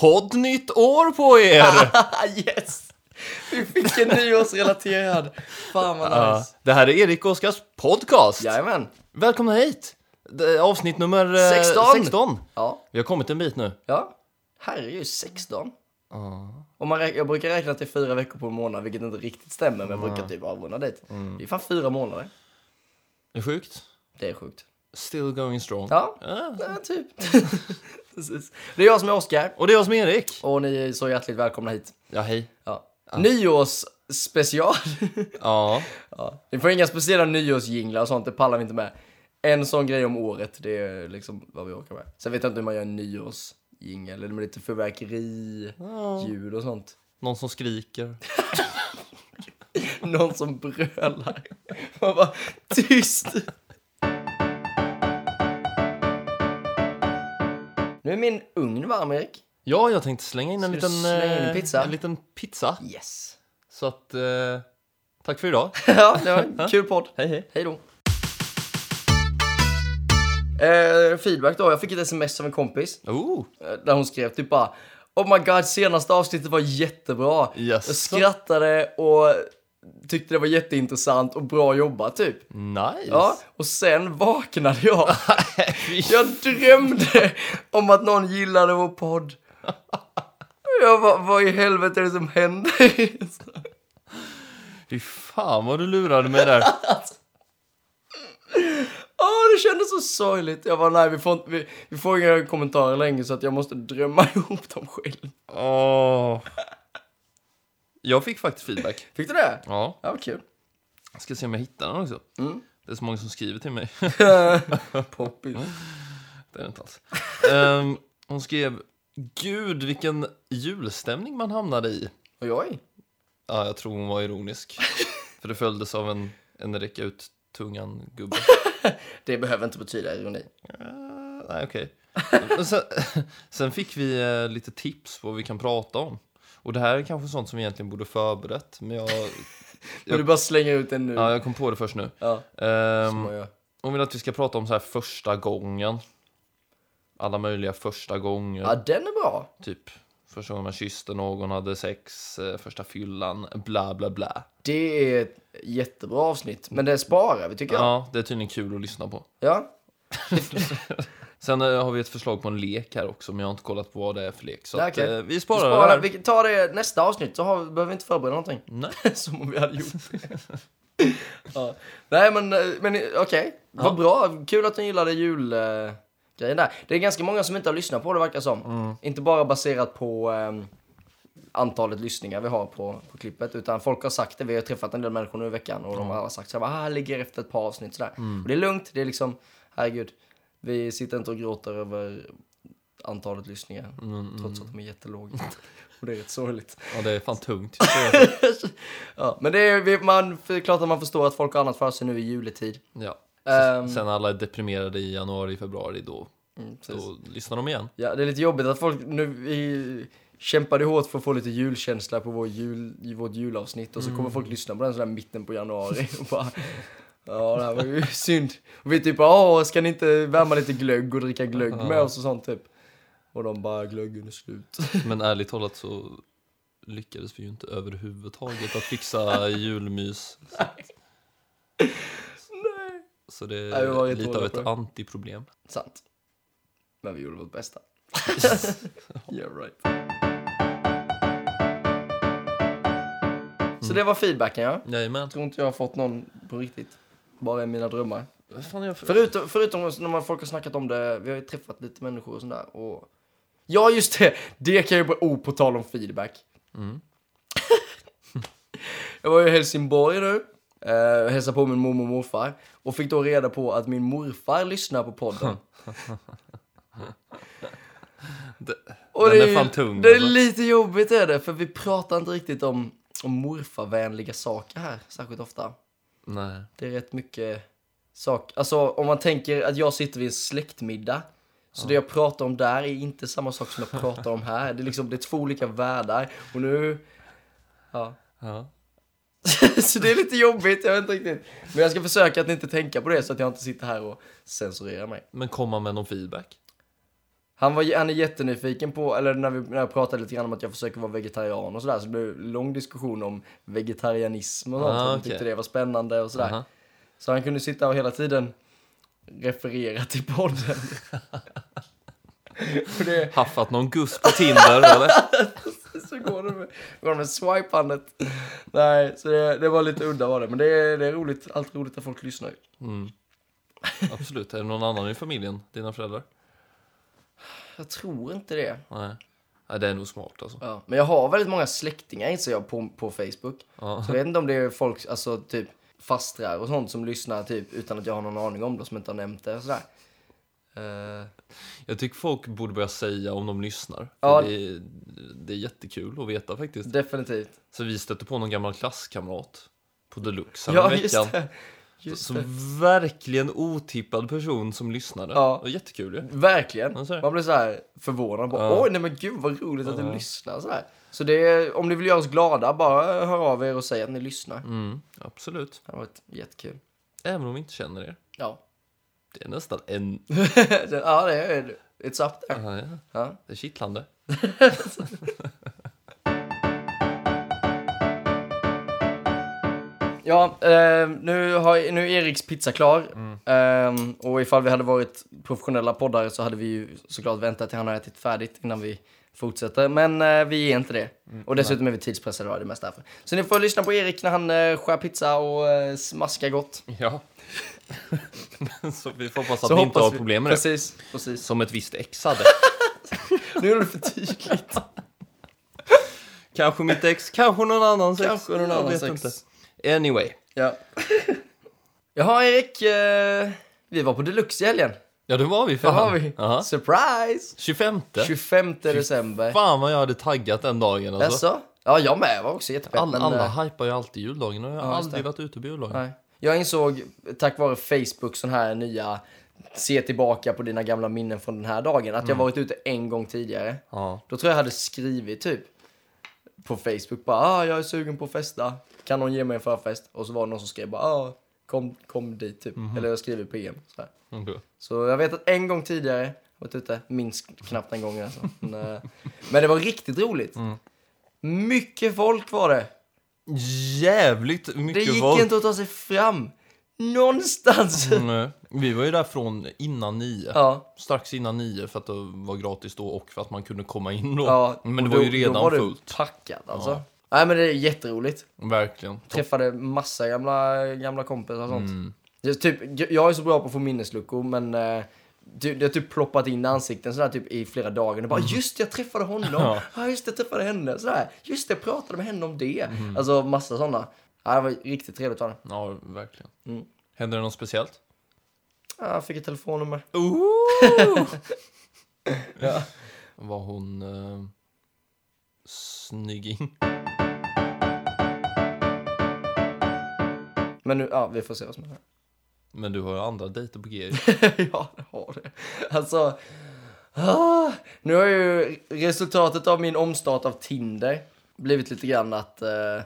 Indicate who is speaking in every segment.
Speaker 1: poddnytt år på er!
Speaker 2: yes! Vi fick en nyårsrelaterad. Fan vad nice.
Speaker 1: det här är Erik och Oskars podcast.
Speaker 2: Jajamän.
Speaker 1: Välkomna hit! Avsnitt nummer eh,
Speaker 2: 16.
Speaker 1: 16.
Speaker 2: Ja.
Speaker 1: Vi har kommit en bit nu.
Speaker 2: Ja. Herregud, 16. Om man räk- jag brukar räkna till fyra veckor på en månad, vilket inte riktigt stämmer, men jag brukar typ avrunda dit. Det är fan fyra månader.
Speaker 1: Det är sjukt.
Speaker 2: Det är sjukt.
Speaker 1: Still going strong.
Speaker 2: Ja,
Speaker 1: Ja.
Speaker 2: ja typ. Precis. Det är jag som är Oskar,
Speaker 1: Och det är jag som är Erik.
Speaker 2: och ni är så hjärtligt välkomna hit.
Speaker 1: Ja, hej.
Speaker 2: Ja. Nyårsspecial.
Speaker 1: Ja.
Speaker 2: ja. Ni får inga speciella nyårsjinglar och sånt, det pallar vi inte med. En sån grej om året, det är liksom vad vi orkar med. Sen vet jag inte hur man gör en nyårsjingel, eller med lite fyrverkeri, ljud och sånt.
Speaker 1: Någon som skriker.
Speaker 2: Någon som brölar. Man bara, tyst! Nu är min ugn varm, Erik.
Speaker 1: Ja, jag tänkte slänga in en liten,
Speaker 2: slänga in en
Speaker 1: eh,
Speaker 2: pizza?
Speaker 1: en liten pizza.
Speaker 2: Yes.
Speaker 1: Så att, eh, tack för idag.
Speaker 2: ja, det var en kul podd.
Speaker 1: Hej, hej.
Speaker 2: Hej då. Eh, feedback då. Jag fick ett sms av en kompis.
Speaker 1: Oh,
Speaker 2: eh, Där hon skrev typ bara Oh my god, senaste avsnittet var jättebra.
Speaker 1: Yes.
Speaker 2: Jag skrattade och tyckte det var jätteintressant och bra jobbat typ.
Speaker 1: nice.
Speaker 2: Ja, och sen vaknade jag. Jag drömde om att någon gillade vår podd. Jag bara, vad i helvete är det som händer?
Speaker 1: Fy fan vad du lurade mig där.
Speaker 2: Åh, det kändes så sorgligt. Jag bara, nej, vi får, inte, vi, vi får inga kommentarer längre så att jag måste drömma ihop dem själv.
Speaker 1: Åh. Jag fick faktiskt feedback.
Speaker 2: Fick du det?
Speaker 1: Ja.
Speaker 2: Ja, vad kul.
Speaker 1: Jag ska se om jag hittar den också.
Speaker 2: Mm.
Speaker 1: Det är så många som skriver till mig.
Speaker 2: Poppis.
Speaker 1: det är det inte alls. Ehm, hon skrev, Gud vilken julstämning man hamnade i.
Speaker 2: Oj, oj.
Speaker 1: Ja, jag tror hon var ironisk. För det följdes av en, en räcka ut tungan gubbe.
Speaker 2: Det behöver inte betyda ironi.
Speaker 1: Eh, nej, okej. Men Sen, sen fick vi eh, lite tips på vad vi kan prata om. Och det här är kanske sånt som vi egentligen borde förberett. Men jag,
Speaker 2: Men du bara slänger ut den nu.
Speaker 1: ja, jag kom på det först nu.
Speaker 2: Ja,
Speaker 1: Ehm,
Speaker 2: som
Speaker 1: hon vill att vi ska prata om så här första gången. Alla möjliga första gånger.
Speaker 2: Ja, den är bra.
Speaker 1: Typ första gången man kysste någon, hade sex, eh, första fyllan, bla bla bla.
Speaker 2: Det är ett jättebra avsnitt, men det sparar vi tycker jag.
Speaker 1: Ja, det är tydligen kul att lyssna på.
Speaker 2: Ja.
Speaker 1: Sen eh, har vi ett förslag på en lek här också, men jag har inte kollat på vad det är för lek. Så
Speaker 2: Nej,
Speaker 1: att,
Speaker 2: okej.
Speaker 1: eh, vi
Speaker 2: Vi,
Speaker 1: sparar,
Speaker 2: sparar,
Speaker 1: det
Speaker 2: vi
Speaker 1: här.
Speaker 2: tar det nästa avsnitt så har, behöver vi inte förbereda någonting.
Speaker 1: Nej.
Speaker 2: Som om vi hade gjort det. ja. Nej men, eh, men okej, vad bra. Kul att ni gillade julgrejen där. Det är ganska många som inte har lyssnat på det verkar som.
Speaker 1: Mm.
Speaker 2: Inte bara baserat på ehm, antalet lyssningar vi har på, på klippet. Utan folk har sagt det. Vi har träffat en del människor nu i veckan och de har sagt så här, ah, ligger efter ett par avsnitt sådär.
Speaker 1: Mm.
Speaker 2: Och det är lugnt, det är liksom, herregud. Vi sitter inte och gråter över antalet lyssningar.
Speaker 1: Mm,
Speaker 2: Trots att de är jättelåga. och det är rätt sorgligt.
Speaker 1: Ja, det är fan tungt.
Speaker 2: Ja, men det är, man, det är klart att man förstår att folk har annat för sig nu i juletid.
Speaker 1: ja.
Speaker 2: Ehm.
Speaker 1: Sen alla är deprimerade i januari, februari, då,
Speaker 2: Mm,
Speaker 1: då lyssnar de igen.
Speaker 2: Ja, det är lite jobbigt att folk nu, vi kämpade hårt för att få lite julkänsla på vår jul, i vårt julavsnitt och så kommer folk lyssna på den sådär mitten på januari och bara Ja, det här var ju synd. Och vi typ åh, ska ni inte värma lite glögg och dricka glögg med oss och sånt typ. Och de bara, glöggen är slut.
Speaker 1: Men ärligt talat så lyckades vi ju inte överhuvudtaget att fixa julmys. Så,
Speaker 2: Nej.
Speaker 1: så det
Speaker 2: Nej,
Speaker 1: är
Speaker 2: rätt
Speaker 1: lite av ett antiproblem.
Speaker 2: Sant. Men vi gjorde vårt bästa. yeah right. Så det var feedbacken ja.
Speaker 1: Jajamän.
Speaker 2: Jag tror inte jag har fått någon på riktigt. Bara i mina drömmar.
Speaker 1: Fan jag för...
Speaker 2: Förutom, förutom när man, folk har snackat om det, vi har ju träffat lite människor och sådär. Och... Ja, just det! Det kan ju bara, oh, på tal om feedback.
Speaker 1: Mm.
Speaker 2: jag var i Helsingborg nu, eh, hälsade på min mormor och morfar. Och fick då reda på att min morfar lyssnar på podden.
Speaker 1: Det-
Speaker 2: Och
Speaker 1: Den
Speaker 2: det
Speaker 1: är fan tung,
Speaker 2: Det är
Speaker 1: alltså.
Speaker 2: lite jobbigt är det, för vi pratar inte riktigt om, om morfarvänliga saker här särskilt ofta.
Speaker 1: Nej.
Speaker 2: Det är rätt mycket sak. Alltså om man tänker att jag sitter vid en släktmiddag. Så det jag pratar om där är inte samma sak som jag pratar om här. Det är liksom, det är två olika världar. Och nu... Ja.
Speaker 1: Ja.
Speaker 2: så det är lite jobbigt, jag vet inte riktigt. Men jag ska försöka att inte tänka på det så att jag inte sitter här och censurerar mig.
Speaker 1: Men komma med någon feedback.
Speaker 2: Han, var, han är jättenyfiken på, eller när, vi, när jag pratade lite grann om att jag försöker vara vegetarian och sådär, så det blev lång diskussion om vegetarianism och sånt.
Speaker 1: Ah,
Speaker 2: Han
Speaker 1: okej.
Speaker 2: tyckte det var spännande och sådär.
Speaker 1: Aha.
Speaker 2: Så han kunde sitta och hela tiden referera till podden. det,
Speaker 1: Haffat någon guss på Tinder eller?
Speaker 2: så går det med, går det med swipandet. Nej, så det, det var lite udda var det. Men det är, det är roligt, allt roligt att folk lyssnar.
Speaker 1: Mm. Absolut. Är det någon annan i familjen? Dina föräldrar?
Speaker 2: Jag tror inte det.
Speaker 1: Nej. Nej, det är nog smart alltså.
Speaker 2: Ja. Men jag har väldigt många släktingar inser jag på, på Facebook.
Speaker 1: Ja.
Speaker 2: Så jag vet inte om det är folk, alltså typ fastrar och sånt som lyssnar typ utan att jag har någon aning om det, som inte har nämnt det och sådär. Eh,
Speaker 1: Jag tycker folk borde börja säga om de lyssnar.
Speaker 2: Ja.
Speaker 1: det, är, det är jättekul att veta faktiskt.
Speaker 2: definitivt.
Speaker 1: Så vi stötte på någon gammal klasskamrat på Deluxe
Speaker 2: Ja,
Speaker 1: ja,
Speaker 2: just
Speaker 1: veckan.
Speaker 2: det. Just
Speaker 1: Som
Speaker 2: det.
Speaker 1: verkligen otippad person som lyssnade.
Speaker 2: Ja.
Speaker 1: Det jättekul ju.
Speaker 2: Verkligen.
Speaker 1: Ja, så.
Speaker 2: Man blir så här förvånad. Bara,
Speaker 1: Ja.
Speaker 2: Oj, nej men gud vad roligt att du lyssnar. Så, här. så det om ni vill göra oss glada, bara hör av er och säg att ni lyssnar.
Speaker 1: Mm, absolut.
Speaker 2: Det har varit jättekul.
Speaker 1: Även om vi inte känner er.
Speaker 2: Ja.
Speaker 1: Det är nästan en...
Speaker 2: ja, det är It's up there.
Speaker 1: Ja, ja.
Speaker 2: Ja.
Speaker 1: Det är kittlande.
Speaker 2: Ja, eh, nu, har, nu är Eriks pizza klar. Eh, och ifall vi hade varit professionella poddare så hade vi ju såklart väntat till han har ätit färdigt innan vi fortsätter. Men eh, vi är inte det. och dessutom är vi tidspressade, det är mest därför. Så ni får lyssna på Erik när han eh, skär pizza och eh, smaskar gott.
Speaker 1: Ja. så vi får hoppas att
Speaker 2: Så
Speaker 1: ni inte har
Speaker 2: vi-
Speaker 1: problem med det.
Speaker 2: Precis, precis.
Speaker 1: Som ett visst ex hade.
Speaker 2: Nu är det för tydligt.
Speaker 1: kanske mitt ex, kanske någon annan sex.
Speaker 2: Kanske någon
Speaker 1: Jag
Speaker 2: annan
Speaker 1: vet
Speaker 2: sex.
Speaker 1: inte. Anyway.
Speaker 2: Ja. Jaha, Erik. Eh, vi var på Deluxe i helgen.
Speaker 1: Ja, det var vi fan.
Speaker 2: vi?
Speaker 1: Aha.
Speaker 2: Surprise!
Speaker 1: 25.
Speaker 2: 25 december.
Speaker 1: Fan vad jag hade taggat den dagen alltså.
Speaker 2: Jaså? Ja, jag med. var också jättepepp.
Speaker 1: Alla,
Speaker 2: men,
Speaker 1: alla
Speaker 2: eh,
Speaker 1: hypar ju alltid juldagen och jag har
Speaker 2: Ja,
Speaker 1: aldrig varit ute på juldagen.
Speaker 2: Nej. Jag insåg tack vare Facebook sån här nya se tillbaka på dina gamla minnen från den här dagen att jag
Speaker 1: Mm.
Speaker 2: varit ute en gång tidigare.
Speaker 1: Ja.
Speaker 2: Då tror jag jag hade skrivit typ på Facebook bara ah, jag är sugen på att festa. Kan någon ge mig en förfest? Och så var det någon som skrev bara ah, kom, kom dit typ.
Speaker 1: Mhm.
Speaker 2: Eller jag skriver PM. Så,
Speaker 1: okej.
Speaker 2: så jag vet att en gång tidigare varit ute, minst knappt en gång alltså. Men, eh, men det var riktigt roligt.
Speaker 1: Mm.
Speaker 2: Mycket folk var det.
Speaker 1: Jävligt
Speaker 2: Det
Speaker 1: mycket
Speaker 2: gick
Speaker 1: folk.
Speaker 2: inte att ta sig fram. Någonstans.
Speaker 1: Mm, vi var ju där från innan nio.
Speaker 2: Ja,
Speaker 1: Strax innan nio för att det var gratis då och för att man kunde komma in då.
Speaker 2: ja.
Speaker 1: Men det
Speaker 2: och
Speaker 1: var ju
Speaker 2: då-
Speaker 1: redan
Speaker 2: då var det
Speaker 1: fullt.
Speaker 2: packat alltså.
Speaker 1: Ja.
Speaker 2: Nej men det är jätteroligt.
Speaker 1: Verkligen.
Speaker 2: Träffade massa gamla, gamla kompisar och sånt.
Speaker 1: Mm.
Speaker 2: Det är typ, jag är så bra på att få minnesluckor men eh, det, det har typ ploppat in ansikten sådär typ i flera dagar. Och bara just det, jag träffade honom.
Speaker 1: Mm. Ja.
Speaker 2: Ja. just det, jag träffade henne. Sådär. Just det, jag pratade med henne om det.
Speaker 1: Mm.
Speaker 2: Alltså massa sådana. Ja, det var riktigt trevligt var det.
Speaker 1: Ja, verkligen.
Speaker 2: Mm.
Speaker 1: Hände det något speciellt?
Speaker 2: Ja, jag fick ett telefonnummer.
Speaker 1: ja. Var hon uh, snygging?
Speaker 2: Men nu, ja vi får se vad som händer.
Speaker 1: Men du har ju andra dejter på G.
Speaker 2: ja, det har det. Alltså, ah, nu har ju resultatet av min omstart av Tinder blivit lite grann att eh,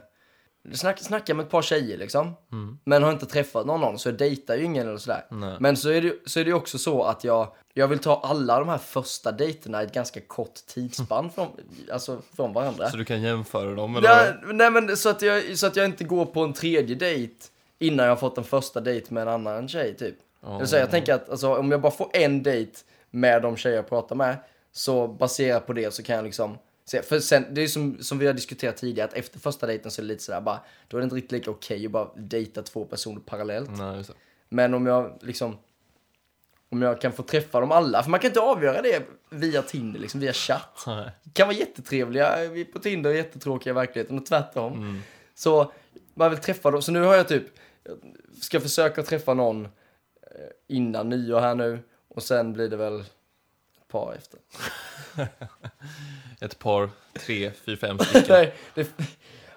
Speaker 2: snack, snacka med ett par tjejer liksom.
Speaker 1: Mm.
Speaker 2: Men har inte träffat någon, någon så jag dejtar ju ingen eller sådär.
Speaker 1: Nej.
Speaker 2: Men så är, det, så är det ju också så att jag, jag vill ta alla de här första dejterna i ett ganska kort tidsspann från, alltså, från varandra.
Speaker 1: Så du kan jämföra dem? Eller?
Speaker 2: Ja, nej men så att, jag, så att jag inte går på en tredje dejt innan jag har fått en första dejt med en annan tjej typ. Eller så jag tänker att alltså, om jag bara får en dejt med de tjejer jag pratar med så baserat på det så kan jag liksom se. För sen, det är som, som vi har diskuterat tidigare att efter första dejten så är det lite sådär bara då är det inte riktigt lika okej att bara dejta två personer parallellt.
Speaker 1: Nej.
Speaker 2: Men om jag liksom om jag kan få träffa dem alla, för man kan inte avgöra det via Tinder, liksom via chatt
Speaker 1: Nej.
Speaker 2: kan vara jättetrevliga på Tinder och jättetråkiga i verkligheten och tvärtom.
Speaker 1: Mm.
Speaker 2: Så man vill träffa dem. Så nu har jag typ, ska försöka träffa någon eh, innan nyår här nu och sen blir det väl par efter.
Speaker 1: Ett par, tre, fyra, fem stycken.
Speaker 2: Nej, det,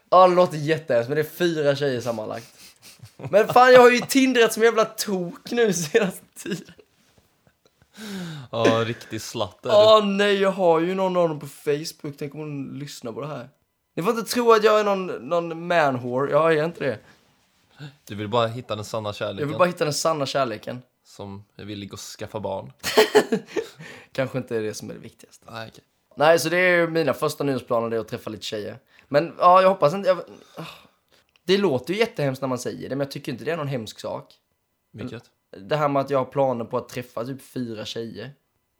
Speaker 2: ja, det låter jättehemskt, men det är fyra tjejer sammanlagt. Men fan, jag har ju tindrat som jävla tok nu senaste tiden.
Speaker 1: Ja, riktig slatt.
Speaker 2: Åh nej, jag har ju någon av dem på Facebook. Tänk om hon lyssnar på det här. Ni får inte tro att jag är någon, någon man-whore. Jag är inte det.
Speaker 1: Du vill bara hitta den sanna
Speaker 2: Jag
Speaker 1: kärleken.
Speaker 2: vill bara hitta den sanna kärleken.
Speaker 1: Som är villig att skaffa barn.
Speaker 2: Kanske inte är det som är det viktigaste.
Speaker 1: Nej, okej.
Speaker 2: Nej, så det är mina första nyårsplaner, det är att träffa lite tjejer. Men ja, jag hoppas inte... Jag, det låter ju jättehemskt när man säger det, men jag tycker inte det är någon hemsk sak.
Speaker 1: Vilket?
Speaker 2: Det här med att jag har planer på att träffa typ fyra tjejer.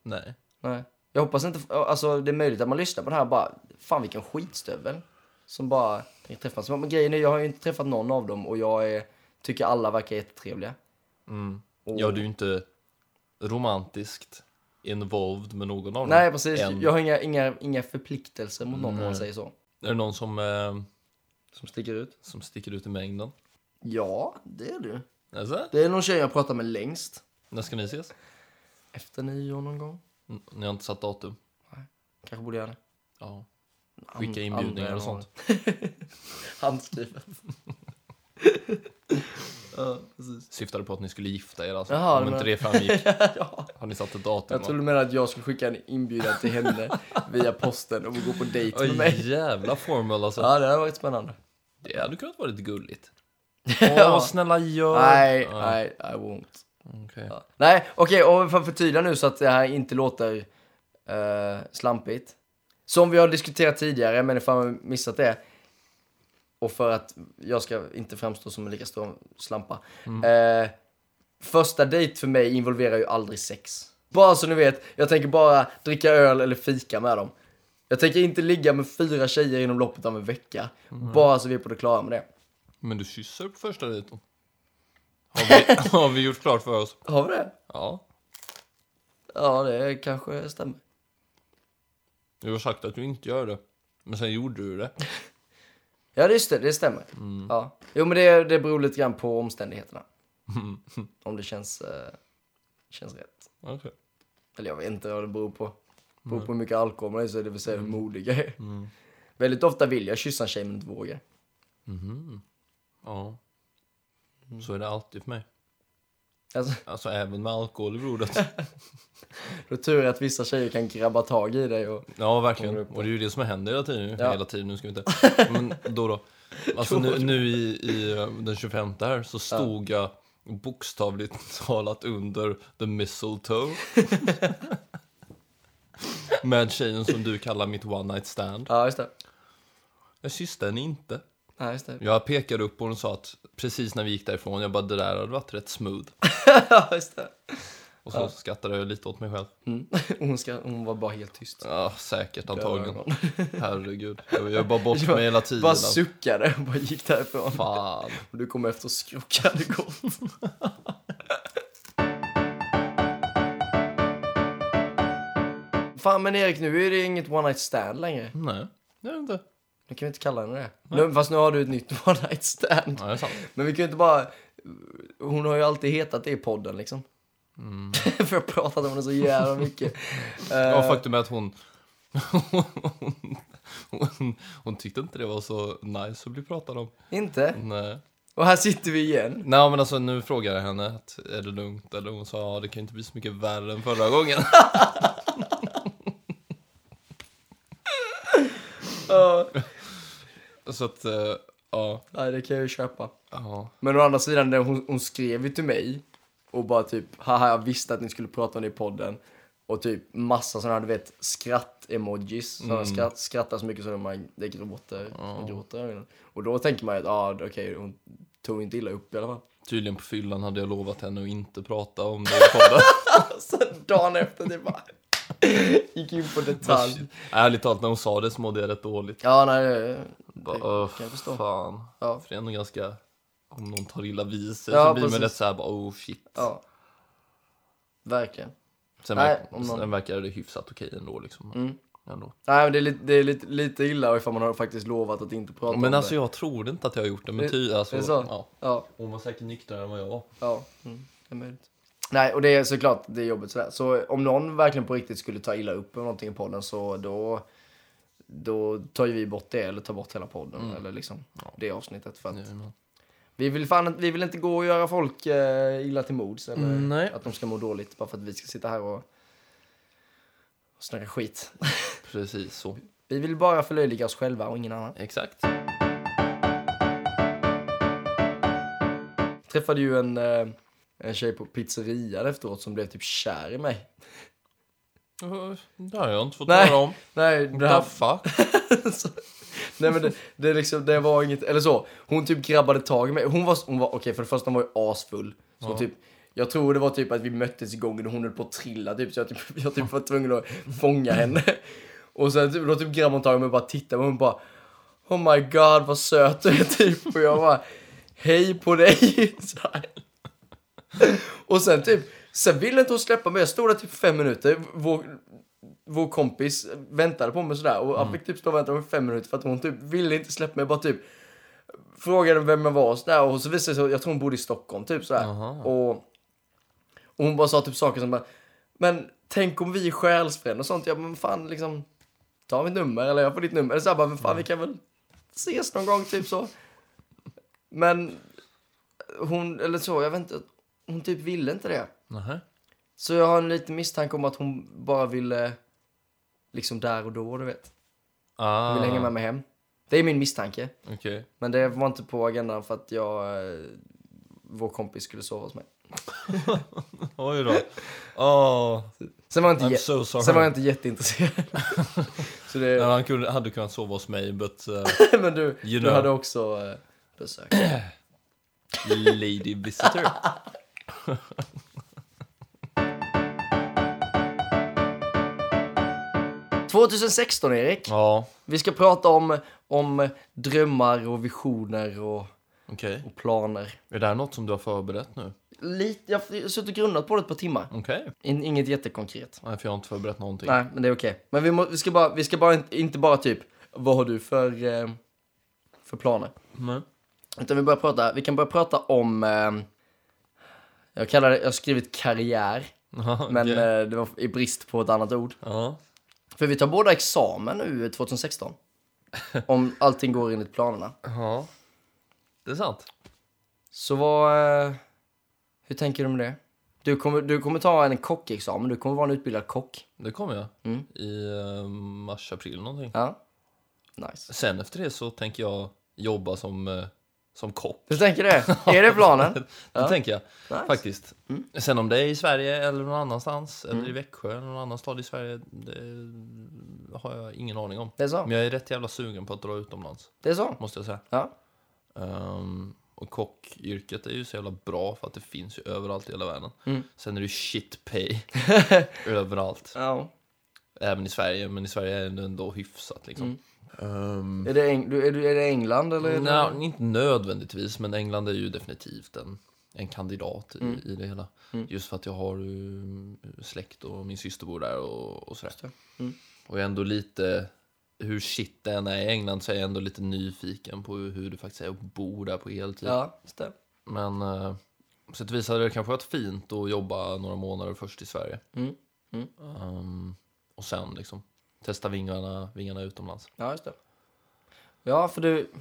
Speaker 1: Nej.
Speaker 2: Nej. Jag hoppas inte... Alltså, det är möjligt att man lyssnar på det här och bara... Fan, vilken skitstövel. Som bara tänker träffas. Men grejen är, jag har ju inte träffat någon av dem och jag är, tycker alla verkar jättetrevliga.
Speaker 1: Mm.
Speaker 2: Och-
Speaker 1: Ja, du är ju inte romantiskt involved med någon av dem.
Speaker 2: Nej, precis.
Speaker 1: Än.
Speaker 2: Jag har inga, inga, inga förpliktelser mot någon om man
Speaker 1: Nej.
Speaker 2: säger så.
Speaker 1: Är det någon som, eh,
Speaker 2: Som sticker ut.
Speaker 1: som sticker ut i mängden?
Speaker 2: Ja, det är du.
Speaker 1: Alltså?
Speaker 2: Det är någon tjej jag pratar med längst.
Speaker 1: När ska ni ses?
Speaker 2: Efter nyår någon gång.
Speaker 1: Mm, Ni har inte satt datum?
Speaker 2: Kanske borde göra det.
Speaker 1: Ja. Skicka inbjudningar och sånt.
Speaker 2: Handskrivet. ja, precis.
Speaker 1: Syftade på att ni skulle gifta er alltså.
Speaker 2: Jaha,
Speaker 1: Om
Speaker 2: det
Speaker 1: inte det framgick.
Speaker 2: ja.
Speaker 1: Har ni satt ett datum?
Speaker 2: Jag tror du menar att jag skulle skicka en inbjudan till henne via posten och gå på dejt med
Speaker 1: Oj,
Speaker 2: mig.
Speaker 1: jävla formel alltså.
Speaker 2: Ja, det hade varit spännande.
Speaker 1: Det hade kunnat vara lite gulligt. Åh, snälla gör.
Speaker 2: Nej,
Speaker 1: Ja,
Speaker 2: nej, I won't.
Speaker 1: okej.
Speaker 2: Ja. Nej, okej, och för att förtydliga nu så att det här inte låter eh, slampigt. Som vi har diskuterat tidigare, men ifall man missat det. Och för att jag ska inte framstå som en lika stor slampa. Eh, första dejt för mig involverar ju aldrig sex. Bara så ni vet, jag tänker bara dricka öl eller fika med dem. Jag tänker inte ligga med fyra tjejer inom loppet av en vecka. Bara så vi är på det klara med det.
Speaker 1: Men du kysser på första dejten. Har vi, har vi gjort klart för oss?
Speaker 2: Har vi det?
Speaker 1: Ja.
Speaker 2: Ja, det kanske stämmer.
Speaker 1: Du har sagt att du inte gör det. Men sen gjorde du det.
Speaker 2: Ja, just det, det stämmer. Ja. Jo, men det, det beror lite grann på omständigheterna. Om det känns, eh, känns rätt.
Speaker 1: Okej.
Speaker 2: Eller jag vet inte vad det beror på. Det beror på hur mycket alkohol man är, så det vill säga hur modig jag är. Väldigt ofta vill jag kyssa en tjej men inte vågar.
Speaker 1: Mhm. Ja. Så är det alltid för mig.
Speaker 2: Alltså,
Speaker 1: Alltså även med alkohol i blodet.
Speaker 2: då tur att vissa tjejer kan grabba tag i dig och...
Speaker 1: Ja, verkligen. Och det är ju det som händer hela tiden.
Speaker 2: Ja.
Speaker 1: Hela tiden, nu ska vi inte... Men då då. Alltså nu, nu i, i eh, den 25 här så stod jag bokstavligt talat under the mistletoe. Med tjejen som du kallar mitt one night stand.
Speaker 2: Ja, just det.
Speaker 1: Jag kysste henne inte.
Speaker 2: Ja, just det.
Speaker 1: Jag pekade upp och hon sa att precis när vi gick därifrån, jag bara det där hade varit rätt smooth.
Speaker 2: ja, just det.
Speaker 1: Och så skrattade jag lite åt mig själv.
Speaker 2: Mm. Hon, ska, hon var bara helt tyst.
Speaker 1: Ja, säkert antagligen. Herregud. Jag jag var bort
Speaker 2: bara-
Speaker 1: mig hela tiden.
Speaker 2: Bara suckade och bara gick därifrån.
Speaker 1: Fan.
Speaker 2: Och du kom efter och skrockade gott. Fan men Erik, nu är det inget one night stand längre.
Speaker 1: Nej, det är det inte.
Speaker 2: Nu kan vi inte kalla henne det. Nu, fast nu har du ett nytt one night stand.
Speaker 1: Ja, det är sant.
Speaker 2: Men vi kan ju inte bara... Hon har ju alltid hetat det i podden liksom. För jag pratat om det så jävla mycket.
Speaker 1: Ja,
Speaker 2: Eh,
Speaker 1: faktum är att hon, hon, hon, hon tyckte inte det var så nice att bli pratad om.
Speaker 2: inte?
Speaker 1: Nej.
Speaker 2: Och här sitter vi igen.
Speaker 1: Nej, men alltså nu frågade jag henne att är det lugnt? Eller hon sa ja, det kan inte bli så mycket värre än förra gången. så att, eh, ja.
Speaker 2: Nej, det kan jag ju köpa.
Speaker 1: ja.
Speaker 2: Men å andra sidan, det- hon, hon skrev ju till mig och bara typ, haha jag visste att ni skulle prata om det i podden. Och typ massa sådana, du vet, skratt-emojis. Sådana
Speaker 1: Mm.
Speaker 2: skratt, skrattar så mycket så man, det gråter, man gråter i ögonen. Och då tänker man ju att, ja okej, hon tog inte illa upp i alla fall.
Speaker 1: Tydligen på fyllan hade jag lovat henne att inte prata om det i podden.
Speaker 2: Sen dagen efter, det bara gick in på detalj.
Speaker 1: Ärligt talat, när hon sa det så mådde jag rätt dåligt.
Speaker 2: Ja, nej, det, det
Speaker 1: "Åh,
Speaker 2: kan jag förstå.
Speaker 1: Fan.
Speaker 2: Ja.
Speaker 1: För det är ändå ganska, om någon tar illa vid sig
Speaker 2: Ja,
Speaker 1: så blir man
Speaker 2: precis.
Speaker 1: rätt såhär bara oh shit.
Speaker 2: Ja. Verkligen.
Speaker 1: Sen,
Speaker 2: Nej,
Speaker 1: verk,
Speaker 2: om någon-
Speaker 1: sen verkar det hyfsat okej ändå liksom.
Speaker 2: Mm.
Speaker 1: Ändå.
Speaker 2: Nej, men det är, lite, det är lite, lite illa ifall man har faktiskt lovat att inte prata
Speaker 1: Men
Speaker 2: om
Speaker 1: alltså
Speaker 2: det.
Speaker 1: jag tror inte att jag har gjort det. Men ty, alltså,
Speaker 2: det så?
Speaker 1: Ja,
Speaker 2: Ja,
Speaker 1: hon var säkert nyktrare än vad jag var.
Speaker 2: ja. Mm, det är möjligt. Nej, och det är såklart det är jobbigt sådär. Så om någon verkligen på riktigt skulle ta illa upp med någonting i podden så då, då tar ju vi bort det eller tar bort hela podden eller liksom det avsnittet. För att vi, vill fan, vi vill inte gå och göra folk eh, illa till mods eller
Speaker 1: Nej.
Speaker 2: att de ska må dåligt bara för att vi ska sitta här och, och snacka skit.
Speaker 1: Precis så.
Speaker 2: Vi vill bara förlöjliga oss själva och ingen annan.
Speaker 1: Exakt.
Speaker 2: träffade ju en, eh, en tjej på pizzerian efteråt som blev typ kär i mig.
Speaker 1: Det har jag inte fått
Speaker 2: Nej.
Speaker 1: höra om.
Speaker 2: Nej, det här, så, nej men det, det, är liksom, det var inget, eller så. Hon typ grabbade tag i mig. Hon var, hon var okej för det första hon var ju asfull. Så
Speaker 1: Ja.
Speaker 2: typ, jag tror det var typ att vi möttes i gången och hon höll på att trilla typ. Så jag typ, jag typ var tvungen att fånga henne. Och sen typ, då typ grabbade hon tag i mig och bara tittade och hon bara Oh my god vad söt du är typ. Och jag bara Hej på dig. Så här. Och sen typ, sen ville inte hon släppa mig. Jag stod där typ fem minuter. Vår, vår kompis väntade på mig sådär. Och han fick typ stå och vänta i fem minuter för att hon typ ville inte släppa mig. Bara typ frågade vem jag var och sådär. Och så visade det sig, jag tror hon bodde i Stockholm typ sådär.
Speaker 1: Aha.
Speaker 2: Och, och hon bara sa typ saker som bara, men tänk om vi är själsfrände och sånt. Ja men fan liksom, ta mitt nummer eller jag får ditt nummer. Eller så här, bara, men fan vi kan väl ses någon gång typ så. Men hon, eller så, jag vet inte, hon typ ville inte det.
Speaker 1: Nähä.
Speaker 2: Så jag har en liten misstanke om att hon bara ville, liksom där och då, du vet.
Speaker 1: Ah,
Speaker 2: Hon ville hänga med mig hem. Det är min misstanke.
Speaker 1: Okej.
Speaker 2: Men det var inte på agendan för att jag, eh, vår kompis skulle sova hos mig.
Speaker 1: Oj då. Åh,
Speaker 2: Sen var jag inte, jä-
Speaker 1: so sorry.
Speaker 2: sen var jag inte jätteintresserad. så
Speaker 1: Nej,
Speaker 2: det,
Speaker 1: han kunde, hade kunnat sova hos mig, but uh,
Speaker 2: men du,
Speaker 1: You
Speaker 2: du
Speaker 1: know.
Speaker 2: hade också eh, besök.
Speaker 1: lady visitor.
Speaker 2: 2016 Erik.
Speaker 1: Ja,
Speaker 2: Vi ska prata om, om drömmar och visioner och,
Speaker 1: okej.
Speaker 2: och planer.
Speaker 1: Är det här något som du har förberett nu?
Speaker 2: Lite, jag har suttit och grundat på det ett par timmar.
Speaker 1: Okej.
Speaker 2: In, inget jättekonkret.
Speaker 1: Nej, för jag har inte förberett någonting.
Speaker 2: Nej, men det är okej. Men vi, må, vi ska bara, vi ska bara inte, inte bara typ, vad har du för, eh, för planer?
Speaker 1: Nej.
Speaker 2: Utan vi, börjar prata, vi kan börja prata om, eh, jag kallar det, jag har skrivit karriär,
Speaker 1: Jaha,
Speaker 2: men eh, det var i brist på ett annat ord.
Speaker 1: Ja.
Speaker 2: För vi tar båda examen nu 2016. om allting går enligt planerna.
Speaker 1: ja. Det är sant.
Speaker 2: Så vad, eh, hur tänker du med det? Du kommer, du kommer ta en kockexamen, du kommer vara en utbildad kock.
Speaker 1: Det kommer jag.
Speaker 2: Mm.
Speaker 1: I uh, mars, april någonting.
Speaker 2: Ja, nice.
Speaker 1: Sen efter det så tänker jag jobba som, eh, som kock.
Speaker 2: Du tänker det? Är det planen?
Speaker 1: Det
Speaker 2: Ja.
Speaker 1: tänker jag
Speaker 2: Nice.
Speaker 1: faktiskt.
Speaker 2: Mm.
Speaker 1: Sen om det är i Sverige eller någon annanstans, eller
Speaker 2: Mm.
Speaker 1: i Växjö eller någon annan stad i Sverige, det har jag ingen aning om.
Speaker 2: Det är så?
Speaker 1: Men jag är rätt jävla sugen på att dra utomlands,
Speaker 2: Det är så?
Speaker 1: måste jag säga.
Speaker 2: Ja.
Speaker 1: Ehm, och kockyrket är ju så jävla bra för att det finns ju överallt i hela världen.
Speaker 2: Mm.
Speaker 1: Sen är det ju shit pay överallt.
Speaker 2: ja.
Speaker 1: Även i Sverige, men i Sverige är det ändå hyfsat liksom. Ehm,
Speaker 2: Är, det Eng- är, du, är det England eller? är det-
Speaker 1: Nej, inte nödvändigtvis, men England är ju definitivt en, en kandidat i,
Speaker 2: Mm.
Speaker 1: i det hela.
Speaker 2: Mm.
Speaker 1: Just för att jag har uh, släkt och min syster bor där och, och sådär.
Speaker 2: det. Mm.
Speaker 1: Och jag är ändå lite, hur shit det än är i England så är jag ändå lite nyfiken på hur, det faktiskt är att bo där på heltid.
Speaker 2: Ja, det.
Speaker 1: Men uh, på sätt och vis hade det kanske varit fint att jobba några månader först i Sverige. Ehm, och sen liksom testa vingarna, vingarna utomlands.
Speaker 2: Ja, just det. Ja, för du...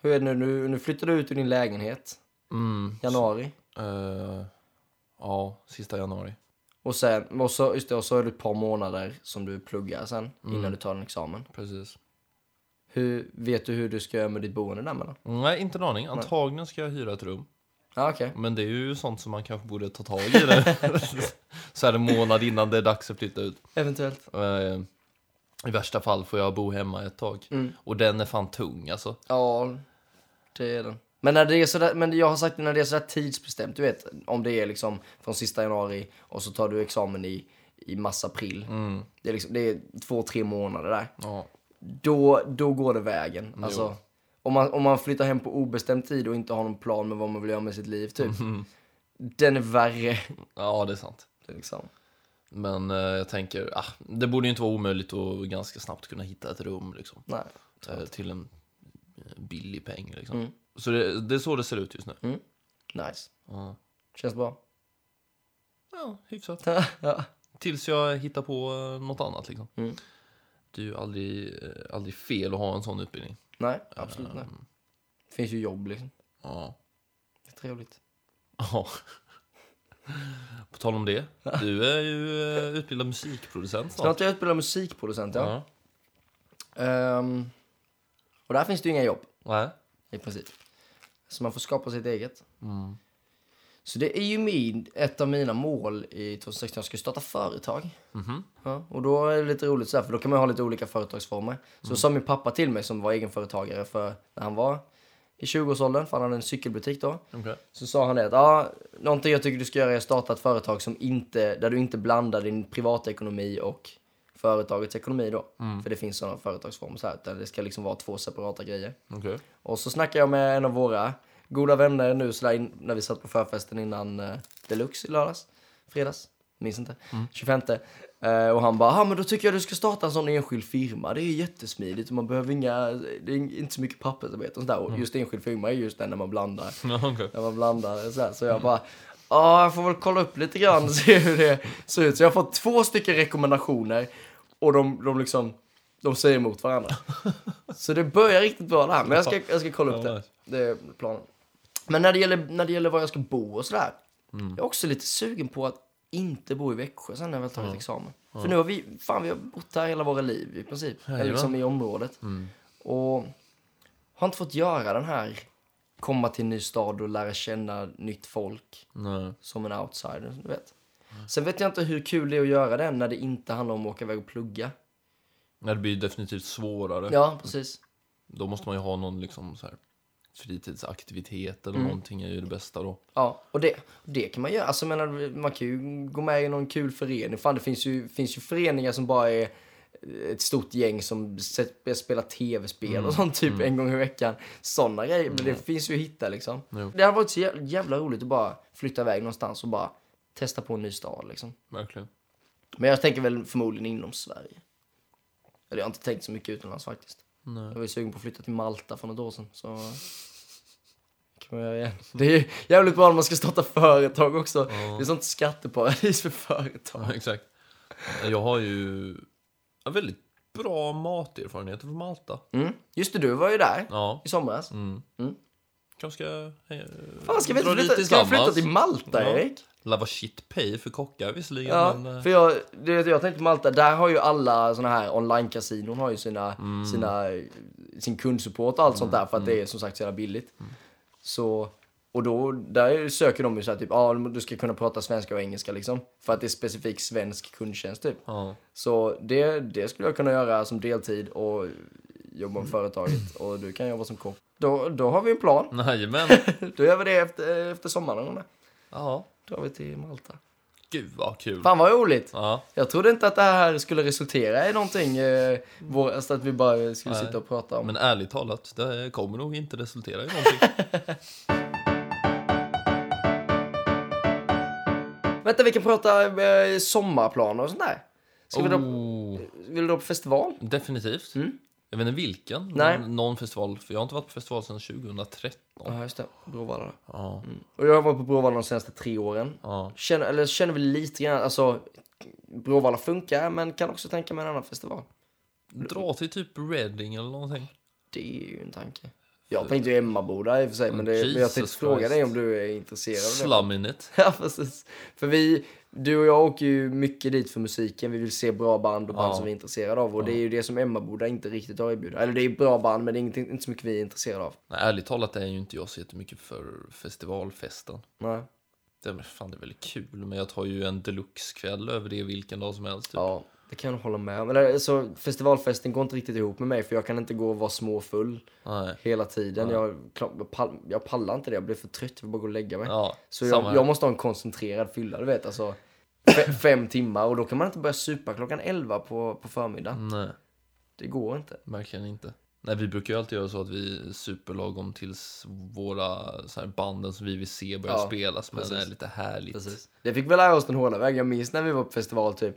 Speaker 2: Hur är det nu? Nu, nu flyttar du ut ur din lägenhet.
Speaker 1: Mm,
Speaker 2: Januari.
Speaker 1: eh, ja, sista januari.
Speaker 2: Och sen, och så, just det, och så är det ett par månader som du pluggar sen
Speaker 1: Mm.
Speaker 2: innan du tar en examen.
Speaker 1: Precis.
Speaker 2: Hur, vet du hur du ska göra med ditt boende där mellan?
Speaker 1: Nej, inte en aning. Antagligen ska jag hyra ett rum.
Speaker 2: Ja, okej.
Speaker 1: Men det är ju sånt som man kanske borde ta tag i det. Så här en månad innan det är dags att flytta ut.
Speaker 2: Eventuellt.
Speaker 1: Eh, I värsta fall får jag bo hemma ett tag.
Speaker 2: Mm.
Speaker 1: Och den är fan tung alltså.
Speaker 2: Ja, det är den. Men, när det är sådär, men jag har sagt när det är sådär tidsbestämt, du vet, om det är liksom från sista januari och så tar du examen i, i mars-april.
Speaker 1: Mm.
Speaker 2: Det, är liksom, det är två, tre månader där.
Speaker 1: Ja.
Speaker 2: Då, då går det vägen.
Speaker 1: Jo.
Speaker 2: Alltså, om, man, om man flyttar hem på obestämd tid och inte har någon plan med vad man vill göra med sitt liv, typ.
Speaker 1: Mm.
Speaker 2: Den är värre.
Speaker 1: ja, det är sant.
Speaker 2: Det är liksom.
Speaker 1: Men eh, jag tänker, ah, det borde ju inte vara omöjligt att ganska snabbt kunna hitta ett rum liksom.
Speaker 2: Nej.
Speaker 1: Eh, till en eh, billig peng liksom.
Speaker 2: Mm.
Speaker 1: Så det, det är så det ser ut just nu.
Speaker 2: Nice.
Speaker 1: Ja.
Speaker 2: Känns bra.
Speaker 1: Ja, hyfsat.
Speaker 2: ja.
Speaker 1: Tills jag hittar på något annat liksom.
Speaker 2: Mm.
Speaker 1: Det är ju aldrig, aldrig fel att ha en sån utbildning.
Speaker 2: Nej, absolut nej. Det finns ju jobb liksom.
Speaker 1: Ja.
Speaker 2: Det är trevligt.
Speaker 1: Ja. På tal om det. Du är ju eh, utbildad musikproducent snart.
Speaker 2: Snart är jag utbildad musikproducent, ja.
Speaker 1: Ja.
Speaker 2: Ehm, och där finns det ju inga jobb,
Speaker 1: Nej.
Speaker 2: i princip. Så man får skapa sitt eget.
Speaker 1: Mm.
Speaker 2: Så det är ju min, ett av mina mål i 2016. Jag ska starta företag.
Speaker 1: Mhm.
Speaker 2: Ja, och då är det lite roligt så här, för då kan man ha lite olika företagsformer. Så sa min pappa till mig som var egenföretagare för när han var i 20-årsåldern, för han hade en cykelbutik då.
Speaker 1: Okej.
Speaker 2: Så sa han det att ja, någonting jag tycker du ska göra är att starta ett företag som inte, där du inte blandar din privatekonomi och företagets ekonomi då. För det finns sådana företagsformer så här, där det ska liksom vara två separata grejer.
Speaker 1: Okej.
Speaker 2: Och så snackade jag med en av våra goda vänner nu så där in, när vi satt på förfesten innan eh, Deluxe i lördags, fredags, minns inte, 25. Eh, och han bara, ja men då tycker jag du ska starta en sån enskild firma, det är jättesmidigt och man behöver inga, det är inte så mycket pappersarbete och sådär. Och just enskild firma är just den när man blandar,
Speaker 1: okej.
Speaker 2: när man blandar så här. Så jag bara, ja jag får väl kolla upp lite grann och se hur det ser ut. Så jag har fått två stycken rekommendationer och de, de liksom, de säger emot varandra. Så det börjar riktigt bra det här, men jag ska, jag ska kolla upp det. Det är planen. Men när det gäller, när det gäller var jag ska bo och sådär. Jag är också lite sugen på att inte bo i Växjö sen när jag väl tagit examen. För nu har vi, fan vi har bott här hela våra liv i princip. Eller liksom i området. Och har inte fått göra den här komma till en ny stad och lära känna nytt folk
Speaker 1: Nej.
Speaker 2: som en outsider, du vet. Sen vet jag inte hur kul det är att göra det när det inte handlar om att åka iväg och plugga.
Speaker 1: Nej, det blir definitivt svårare.
Speaker 2: Ja, precis.
Speaker 1: Då måste man ju ha någon liksom så här fritidsaktivitet
Speaker 2: Mm.
Speaker 1: eller någonting är ju det bästa då.
Speaker 2: Ja, och det, det kan man göra. Alltså, menar, man kan ju gå med i någon kul förening. Fan, det finns ju, finns ju föreningar som bara är ett stort gäng som spelar tv-spel och sånt typ en gång i veckan. Sådana grejer, men det finns ju att hitta liksom.
Speaker 1: Jo.
Speaker 2: Det hade varit så jävla, jävla roligt att bara flytta iväg någonstans och bara testa på en ny stad liksom.
Speaker 1: Verkligen.
Speaker 2: Men jag tänker väl förmodligen inom Sverige. Eller jag har inte tänkt så mycket utomlands faktiskt.
Speaker 1: Nej.
Speaker 2: Jag var ju sugen på att flytta till Malta för något år sedan. Så kan man göra igen. Det är jävligt bra när man ska starta företag också. Det är sånt skatteparadis för företag.
Speaker 1: Ja, exakt. Jag har ju en väldigt bra materfarenheter från Malta.
Speaker 2: Mm. Just det, du var ju där
Speaker 1: Ja.
Speaker 2: i somras.
Speaker 1: Mm.
Speaker 2: Mm.
Speaker 1: Kanske ska eh,
Speaker 2: Fan, ska vi inte flytta, ska vi flytta till Malta,
Speaker 1: Ja.
Speaker 2: Erik?
Speaker 1: Lava shit pay för kockar visserligen,
Speaker 2: Ja,
Speaker 1: men... eh,
Speaker 2: för jag, du vet, jag tänkte Malta, där har ju alla såna här online-kasinon har ju sina,
Speaker 1: Mm.
Speaker 2: sina, sin kundsupport och allt sånt där för att det är som sagt så jävla billigt.
Speaker 1: Mm.
Speaker 2: Så, och då, där söker de ju så här typ, ah, du ska kunna prata svenska och engelska liksom. För att det är specifik svensk kundtjänst typ. Så det, det skulle jag kunna göra som deltid och jobba med företaget och du kan jobba som kock. Då, då har vi en plan.
Speaker 1: Jajamän.
Speaker 2: Då gör vi det efter, efter sommaren.
Speaker 1: Ja.
Speaker 2: Drar vi till Malta.
Speaker 1: Gud vad kul.
Speaker 2: Fan vad roligt!
Speaker 1: Ja.
Speaker 2: Jag trodde inte att det här skulle resultera i någonting, eh, vår, alltså att vi bara skulle
Speaker 1: Nej.
Speaker 2: sitta och prata om.
Speaker 1: Men ärligt talat, det kommer nog inte resultera i någonting.
Speaker 2: Vänta, vi kan prata eh, sommarplaner och sånt där. Ska vi dra,
Speaker 1: oh,
Speaker 2: vill du dra på festival?
Speaker 1: definitivt.
Speaker 2: Mm.
Speaker 1: Jag vet inte vilken.
Speaker 2: Nej.
Speaker 1: men Någon festival. För jag har inte varit på festival sedan 2013.
Speaker 2: Ja, just det. Bråvalla.
Speaker 1: Ja.
Speaker 2: Och jag har varit på Bråvalla de senaste tre åren.
Speaker 1: Ja.
Speaker 2: Känner, eller känner väl lite grann, alltså Bråvalla funkar, men kan också tänka mig en annan festival.
Speaker 1: Dra till typ Reading eller någonting.
Speaker 2: Det är ju en tanke. Jag tänkte ju Emmaboda i och för sig, men, det, men jag tänkte fråga
Speaker 1: Christ.
Speaker 2: dig om du är intresserad av det.
Speaker 1: Slum in it.
Speaker 2: Ja, precis. För vi, du och jag åker ju mycket dit för musiken. Vi vill se bra band och band
Speaker 1: Ja.
Speaker 2: som vi är intresserade av. Och det är ju det som Emmaboda inte riktigt har erbjudit. Eller det är bra band, men det är ingenting, inte så mycket vi är intresserade av.
Speaker 1: Nej, ärligt talat är ju inte jag så jättemycket för festivalfesten.
Speaker 2: Nej.
Speaker 1: Det är, fan, det är väldigt kul, men jag tar ju en deluxe-kväll över det vilken dag som helst. Typ.
Speaker 2: Ja, det kan jag hålla med om. Alltså, festivalfesten går inte riktigt ihop med mig för jag kan inte gå och vara småfull
Speaker 1: Nej.
Speaker 2: hela tiden. Jag, jag, pall, jag pallar inte det, jag blir för trött, jag vill bara gå och lägga mig.
Speaker 1: Ja,
Speaker 2: Så jag, jag måste ha en koncentrerad fylla, du vet. Alltså, fe, fem timmar och då kan man inte börja supa klockan 11 på, på förmiddagen.
Speaker 1: Nej,
Speaker 2: Det går inte.
Speaker 1: verkligen inte. Nej, vi brukar ju alltid göra så att vi super lagom tills våra så här, banden som vi vill se börjar
Speaker 2: Ja,
Speaker 1: spelas. Men det är
Speaker 2: precis.
Speaker 1: lite härligt.
Speaker 2: Precis. Det fick vi lära oss den hårda vägen. Jag minns när vi var på festival typ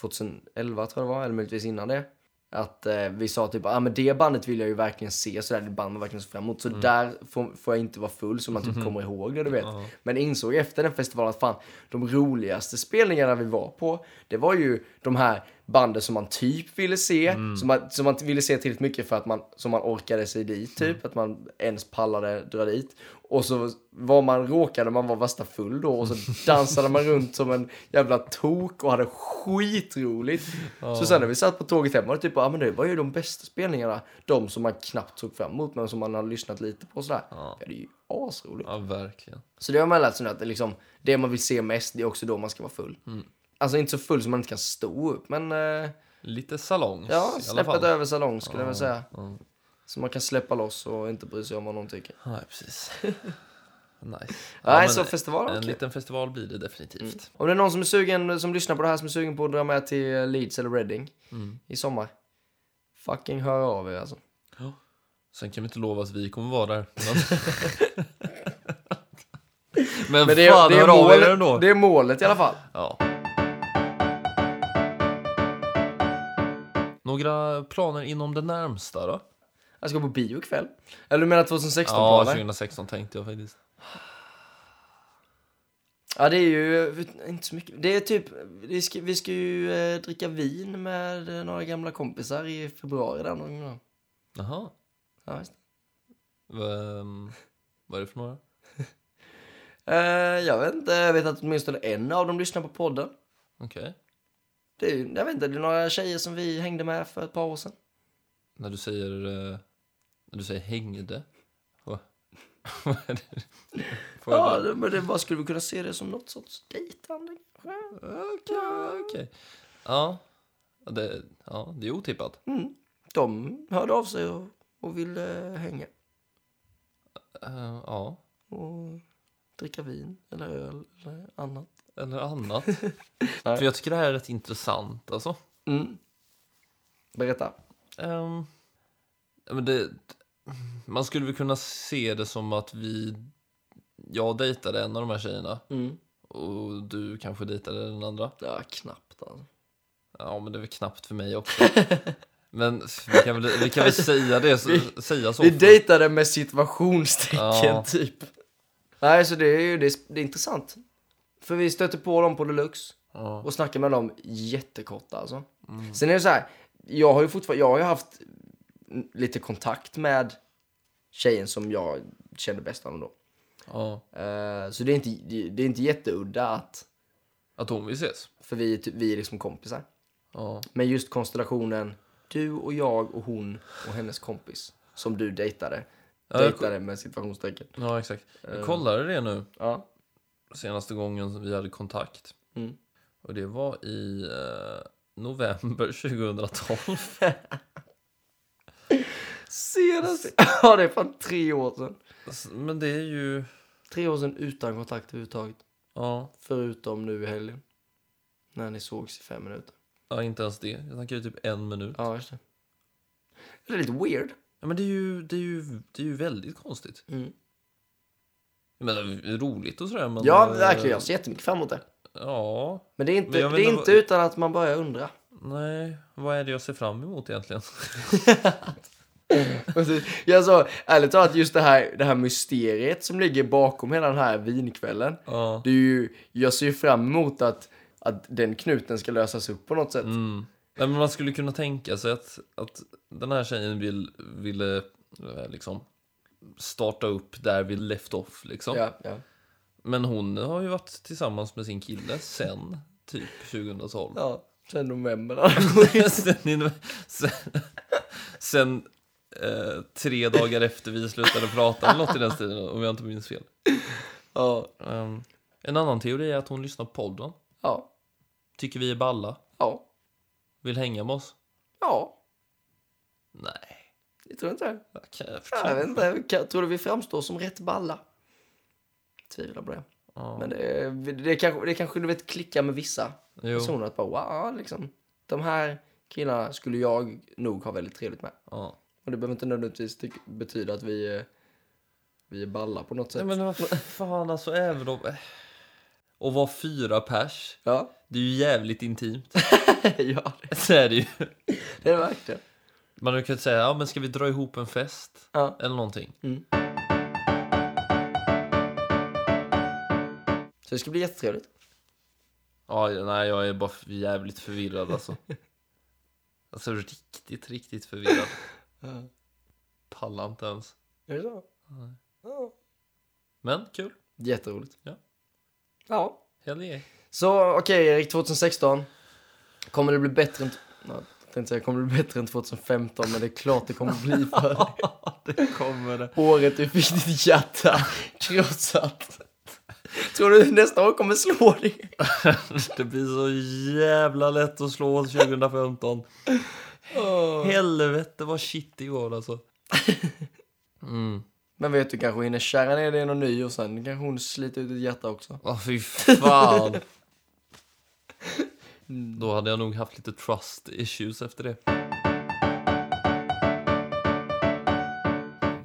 Speaker 2: 2011 tror jag det var, eller möjligtvis innan det. Att eh, vi sa typ, ah, men det bandet vill jag ju verkligen se, så där det band man verkligen ser fram emot. Så där får, får jag inte vara full så man typ kommer ihåg det, du vet. Men insåg efter den festivalen att fan, de roligaste spelningarna vi var på, det var ju de här banden som man typ ville se, som, man, som man ville se tillräckligt mycket för att man, som man orkade sig dit, typ. Att man ens pallade dra dit. Och så var man råkade man var värsta full då och så dansade man runt som en jävla tok och hade skitroligt. Så sen när vi satt på tåget hem var det typ, ja ah, men det var ju de bästa spelningarna. De som man knappt såg fram emot men som man hade lyssnat lite på och sådär. Ja. det är ju asroligt.
Speaker 1: Ja, verkligen.
Speaker 2: Så det har man lärt sig nu att det, liksom, det man vill se mest, det är också då man ska vara full. Alltså inte så full som man inte kan stå upp men eh,
Speaker 1: Lite salongs
Speaker 2: ja,
Speaker 1: fall.
Speaker 2: över salong skulle jag väl säga.
Speaker 1: Ja.
Speaker 2: Så man kan släppa loss och inte bry sig om vad någon tycker.
Speaker 1: Nej, precis. nice.
Speaker 2: Nej,
Speaker 1: men
Speaker 2: så festivalen
Speaker 1: En liten festival blir det definitivt.
Speaker 2: Om det är någon som är sugen, som lyssnar på det här, som är sugen på att dra med till Leeds eller Reading i sommar. Fucking hör av er alltså.
Speaker 1: Sen kan vi inte lova att vi kommer vara där. Men, men,
Speaker 2: det är,
Speaker 1: fan,
Speaker 2: det, är
Speaker 1: hör av er ändå.
Speaker 2: målet, det är målet i alla fall.
Speaker 1: Ja. Några planer inom det närmsta då?
Speaker 2: Jag ska på bio ikväll. Eller du menar 2016
Speaker 1: Ja,
Speaker 2: planer?
Speaker 1: 2016 tänkte jag faktiskt.
Speaker 2: Ja, det är ju inte så mycket. Det är typ, vi ska, vi ska ju eh, dricka vin med eh, några gamla kompisar i februari där någon gång.
Speaker 1: Jaha.
Speaker 2: Ja, just.
Speaker 1: Vem, vad är det för några?
Speaker 2: Eh, jag vet inte, jag vet att åtminstone en av dem lyssnar på podden.
Speaker 1: Okej.
Speaker 2: Det är, ju- jag vet inte, det är några tjejer som vi hängde med för ett par år sedan.
Speaker 1: När du säger, eh, när du säger hängde. Vad vad är det?
Speaker 2: Ja, det, men det bara skulle vi kunna se det som något sorts dejtande kanske?
Speaker 1: Okej, okej. Ja. Ja, Det, ja, det är otippat.
Speaker 2: Mm. De hörde av sig och, och ville hänga
Speaker 1: Eh, ja.
Speaker 2: och dricka vin eller öl eller annat.
Speaker 1: Eller annat. För jag tycker det här är rätt intressant alltså.
Speaker 2: Mm. Berätta.
Speaker 1: Ehm, ja, men det, man skulle väl kunna se det som att vi... Jag dejtade en av de här tjejerna
Speaker 2: Mm.
Speaker 1: och du kanske dejtade den andra.
Speaker 2: Ja, knappt alltså.
Speaker 1: Ja, men det är väl knappt för mig också. Men vi kan väl, vi kan väl säga det, så, säga så.
Speaker 2: Vi
Speaker 1: för-
Speaker 2: dejtade med situationstecken
Speaker 1: Ja.
Speaker 2: typ. Nej, så det är ju det är, det är intressant. För vi stöter på dem på Deluxe
Speaker 1: Ja.
Speaker 2: och snackar med dem jättekort alltså. Sen är det så här, jag har ju fortfarande, jag har ju haft lite kontakt med tjejen som jag kände bäst av då.
Speaker 1: Ja.
Speaker 2: Eh, så det är, inte, det är inte jätteudda att,
Speaker 1: Att hon vill ses.
Speaker 2: för vi, är typ- vi är liksom kompisar.
Speaker 1: Ja.
Speaker 2: Men just konstellationen, du och jag och hon och hennes kompis som du dejtade.
Speaker 1: Ja, jag-
Speaker 2: dejtade med situationstecken.
Speaker 1: Ja, exakt.
Speaker 2: Eh.
Speaker 1: Jag kollade det nu
Speaker 2: Ja.
Speaker 1: senaste gången som vi hade kontakt.
Speaker 2: Mm.
Speaker 1: Och det var i eh, november 2012.
Speaker 2: Senast. Ja, det är fan tre år sedan.
Speaker 1: Men det är ju...
Speaker 2: Tre år sedan utan kontakt överhuvudtaget.
Speaker 1: Ja,
Speaker 2: Förutom nu i helgen. När ni sågs i fem minuter.
Speaker 1: ja inte ens det. Jag snackade typ en minut.
Speaker 2: Ja, just det. Det är lite weird.
Speaker 1: Ja, men det är ju, det är ju, det är ju väldigt konstigt.
Speaker 2: Mm.
Speaker 1: Men det är roligt och sådär. Men,
Speaker 2: Ja, verkligen. Jag ser jättemycket fram emot det.
Speaker 1: Ja,
Speaker 2: Men det är inte, det är inte
Speaker 1: vad-
Speaker 2: utan att man börjar undra.
Speaker 1: nej. Vad är det jag ser fram emot egentligen?
Speaker 2: Jag sa, ärligt talat, just det här, det här mysteriet som ligger bakom hela den här vinkvällen.
Speaker 1: Ja.
Speaker 2: Det är ju, jag ser ju fram emot att, att den knuten ska lösas upp på något sätt.
Speaker 1: Mm. Nej, men man skulle kunna tänka sig att, att den här tjejen vill, ville eh, liksom starta upp där vi left off liksom.
Speaker 2: Ja, ja.
Speaker 1: Men hon har ju varit tillsammans med sin kille sen typ 2012.
Speaker 2: ja, sen november.
Speaker 1: sen, sen, sen eh, tre dagar efter vi slutade prata eller något i den stilen om jag inte minns fel.
Speaker 2: ja,
Speaker 1: Ehm, en annan teori är att hon lyssnar på podden.
Speaker 2: ja,
Speaker 1: Tycker vi är balla.
Speaker 2: ja,
Speaker 1: Vill hänga med oss.
Speaker 2: ja.
Speaker 1: Nej.
Speaker 2: Det tror jag inte.
Speaker 1: jag kan-
Speaker 2: Ja, Jag vet inte, tror du vi framstår som rätt balla? Tvivlar på det.
Speaker 1: Ja.
Speaker 2: Men det, det, kanske, det kanske du vet klickar med vissa
Speaker 1: Jo.
Speaker 2: personer att bara wow, liksom. De här killarna skulle jag nog ha väldigt trevligt med.
Speaker 1: Ja.
Speaker 2: Och det behöver inte nödvändigtvis betyda att vi är, vi är balla på något sätt.
Speaker 1: Nej, men vad fan alltså även om... och vara fyra pers.
Speaker 2: Ja,
Speaker 1: Det är ju jävligt intimt.
Speaker 2: ja
Speaker 1: Så är det ju.
Speaker 2: det är det verkligen.
Speaker 1: Man kan ju säga, ja men ska vi dra ihop en fest?
Speaker 2: Ja.
Speaker 1: Eller någonting.
Speaker 2: Så det ska bli jättetrevligt.
Speaker 1: Ja, nej jag är bara jävligt förvirrad alltså. Alltså riktigt, riktigt förvirrad.
Speaker 2: Uh.
Speaker 1: Pallar inte ens.
Speaker 2: Är det så? Nej. Ja.
Speaker 1: Men kul.
Speaker 2: Jätteroligt.
Speaker 1: Ja.
Speaker 2: Ja.
Speaker 1: Hell yeah.
Speaker 2: Så okej okay, Erik, 2016. Kommer det bli bättre än... Jag tänkte säga kommer det bli bättre än 2015, men det är klart det kommer bli för
Speaker 1: det kommer det.
Speaker 2: Året du fick ditt hjärta krossat. Tror du nästa år kommer slå dig?
Speaker 1: det blir så jävla lätt att slå 2015. Oh. Helvete vad shit igår alltså. mm.
Speaker 2: Men vet du, kanske hinner kära ner dig i någon ny och sen kanske hon sliter ut ett hjärta också.
Speaker 1: Åh, oh, fy fan. Mm. Då hade jag nog haft lite trust issues efter det.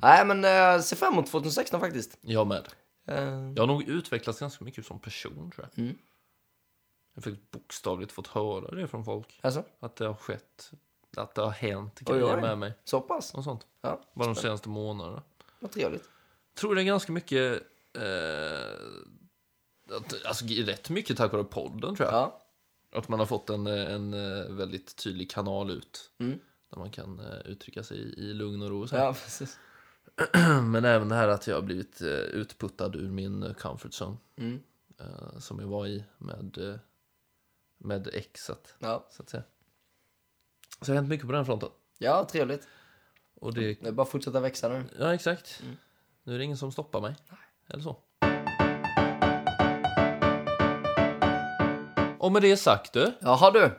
Speaker 2: Nej, men eh, jag uh, ser fram emot 2016 faktiskt.
Speaker 1: Jag med.
Speaker 2: Uh...
Speaker 1: Jag har nog utvecklats ganska mycket som person, tror jag.
Speaker 2: Mm.
Speaker 1: Jag har bokstavligt fått höra det från folk.
Speaker 2: Alltså?
Speaker 1: Att det har skett att det har hänt grejer
Speaker 2: oj.
Speaker 1: med mig.
Speaker 2: så pass?
Speaker 1: Och sånt.
Speaker 2: Ja,
Speaker 1: Bara de senaste månaderna.
Speaker 2: vad trevligt.
Speaker 1: tror det är ganska mycket... Eh, att, alltså rätt mycket tack vare podden tror jag.
Speaker 2: Ja,
Speaker 1: Att man har fått en, en eh, väldigt tydlig kanal ut.
Speaker 2: Mm.
Speaker 1: Där man kan eh, uttrycka sig i, i lugn och ro. och Så.
Speaker 2: ja precis.
Speaker 1: Men även det här att jag har blivit eh, utputtad ur min comfort zone.
Speaker 2: Mm.
Speaker 1: Eh, som jag var i med, med exet.
Speaker 2: Ja.
Speaker 1: Så att säga. Så det har hänt mycket på den fronten.
Speaker 2: ja, trevligt.
Speaker 1: Och det,
Speaker 2: Det är bara att fortsätta växa nu.
Speaker 1: ja exakt.
Speaker 2: Mm.
Speaker 1: Nu är det ingen som stoppar mig. Eller så. Och med det sagt du.
Speaker 2: Jaha du.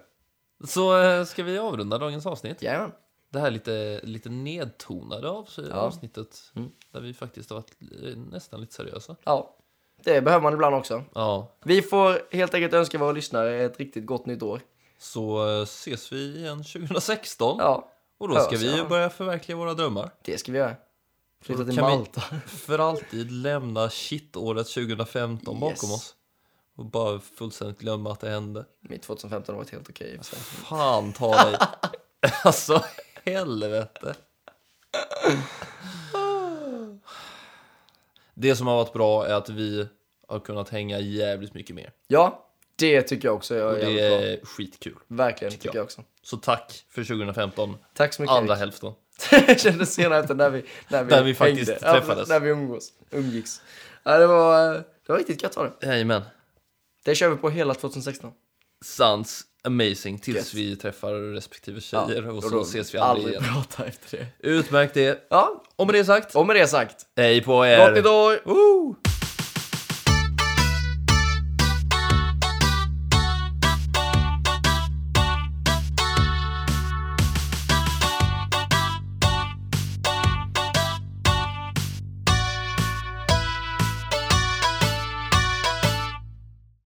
Speaker 1: Så eh, ska vi avrunda dagens avsnitt.
Speaker 2: Jajamän.
Speaker 1: Det här lite, lite nedtonade av, avsnittet.
Speaker 2: Mm.
Speaker 1: Där vi faktiskt har varit eh, nästan lite seriösa.
Speaker 2: Ja, det behöver man ibland också.
Speaker 1: Ja,
Speaker 2: Vi får helt enkelt önska våra lyssnare ett riktigt gott nytt år.
Speaker 1: Så ses vi igen 2016.
Speaker 2: Ja,
Speaker 1: Och då ska vi ju
Speaker 2: ja.
Speaker 1: börja förverkliga våra drömmar.
Speaker 2: det ska vi göra. Flytta till Malta.
Speaker 1: För alltid lämna shitåret 2015 bakom
Speaker 2: Yes.
Speaker 1: oss. Och bara fullständigt glömma att det hände.
Speaker 2: Mitt 2015 har varit helt okej sig.
Speaker 1: Fan ta dig. alltså helvete. Det som har varit bra är att vi har kunnat hänga jävligt mycket mer.
Speaker 2: Ja, det tycker jag också. Jag
Speaker 1: Och
Speaker 2: är
Speaker 1: det
Speaker 2: jävligt bra.
Speaker 1: är skitkul.
Speaker 2: Verkligen, tycker
Speaker 1: jag.
Speaker 2: jag också.
Speaker 1: Så tack för 2015.
Speaker 2: Tack så mycket
Speaker 1: Andra hälften.
Speaker 2: Det kändes senare efter när vi, när vi,
Speaker 1: Där vi faktiskt
Speaker 2: hängde. Ja,
Speaker 1: träffades.
Speaker 2: när vi umgås, umgicks. Ja, det, var, det var riktigt gött var det.
Speaker 1: Jajamän.
Speaker 2: Det kör vi på hela 2016.
Speaker 1: Sounds amazing tills
Speaker 2: Yes.
Speaker 1: vi träffar respektive tjejer och så ses vi aldrig igen.
Speaker 2: prata efter det.
Speaker 1: Utmärkt det.
Speaker 2: Ja,
Speaker 1: Och med det sagt,
Speaker 2: och med det sagt.
Speaker 1: hej på
Speaker 2: Gott
Speaker 1: er!
Speaker 2: nytt år!
Speaker 1: Woo!